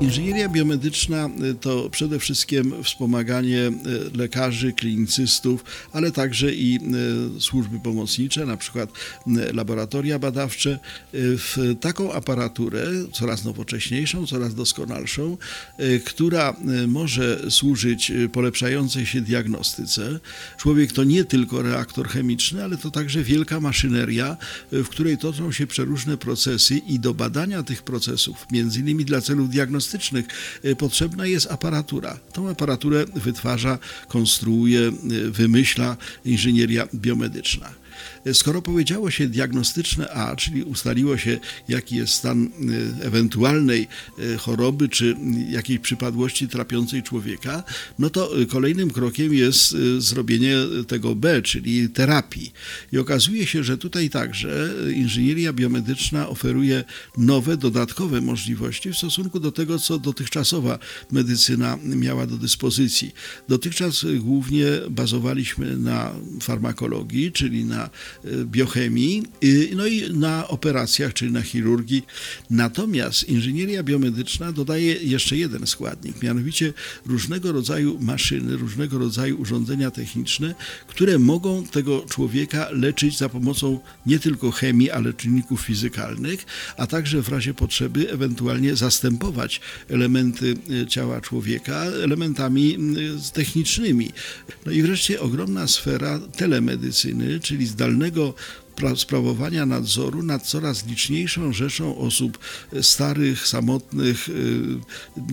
Inżynieria biomedyczna y, to przede wszystkim wspomaganie y, lekarzy, klinicystów, ale także i y, służby pomocnicze, na przykład laboratoria badawcze, w taką aparaturę coraz nowocześniejszą, coraz doskonalszą, która może służyć polepszającej się diagnostyce. Człowiek to nie tylko reaktor chemiczny, ale to także wielka maszyneria, w której toczą się przeróżne procesy i do badania tych procesów, między innymi dla celów diagnostycznych, y, potrzebna jest aparatura. Tą aparaturę wytwarza, konstruuje, y, wymyśla inżynieria biomedyczna. Skoro powiedziało się diagnostyczne A, czyli ustaliło się, jaki jest stan y, ewentualnej y, choroby czy jakiejś przypadłości trapiącej człowieka, no to y, kolejnym krokiem jest zrobienie tego B, czyli terapii. I okazuje się, że tutaj także inżynieria biomedyczna oferuje nowe, dodatkowe możliwości w stosunku do tego, co dotychczasowa medycyna miała do dyspozycji. Dotychczas głównie bazowaliśmy na farmakologii, czyli na biochemii, no i na operacjach, czyli na chirurgii. Natomiast inżynieria biomedyczna dodaje jeszcze jeden składnik, mianowicie różnego rodzaju maszyny, różnego rodzaju urządzenia techniczne, które mogą tego człowieka leczyć za pomocą nie tylko chemii, ale czynników fizykalnych, a także w razie potrzeby ewentualnie zastępować elementy e, ciała człowieka elementami technicznymi. No i wreszcie ogromna sfera telemedycyny, czyli zdalnego sprawowania nadzoru nad coraz liczniejszą rzeszą osób starych, samotnych, y,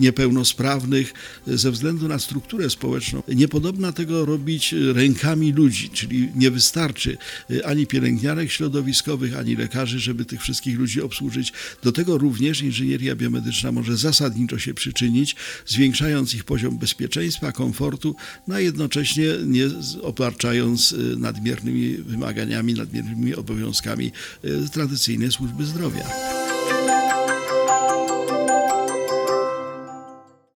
niepełnosprawnych ze względu na strukturę społeczną. Niepodobna tego robić rękami ludzi, czyli nie wystarczy y, ani pielęgniarek środowiskowych, ani lekarzy, żeby tych wszystkich ludzi obsłużyć. Do tego również inżynieria biomedyczna może zasadniczo się przyczynić, zwiększając ich poziom bezpieczeństwa, komfortu, no a jednocześnie nie obarczając y, nadmiernymi wymaganiami, nadmiernymi obowiązkami y, tradycyjnej służby zdrowia.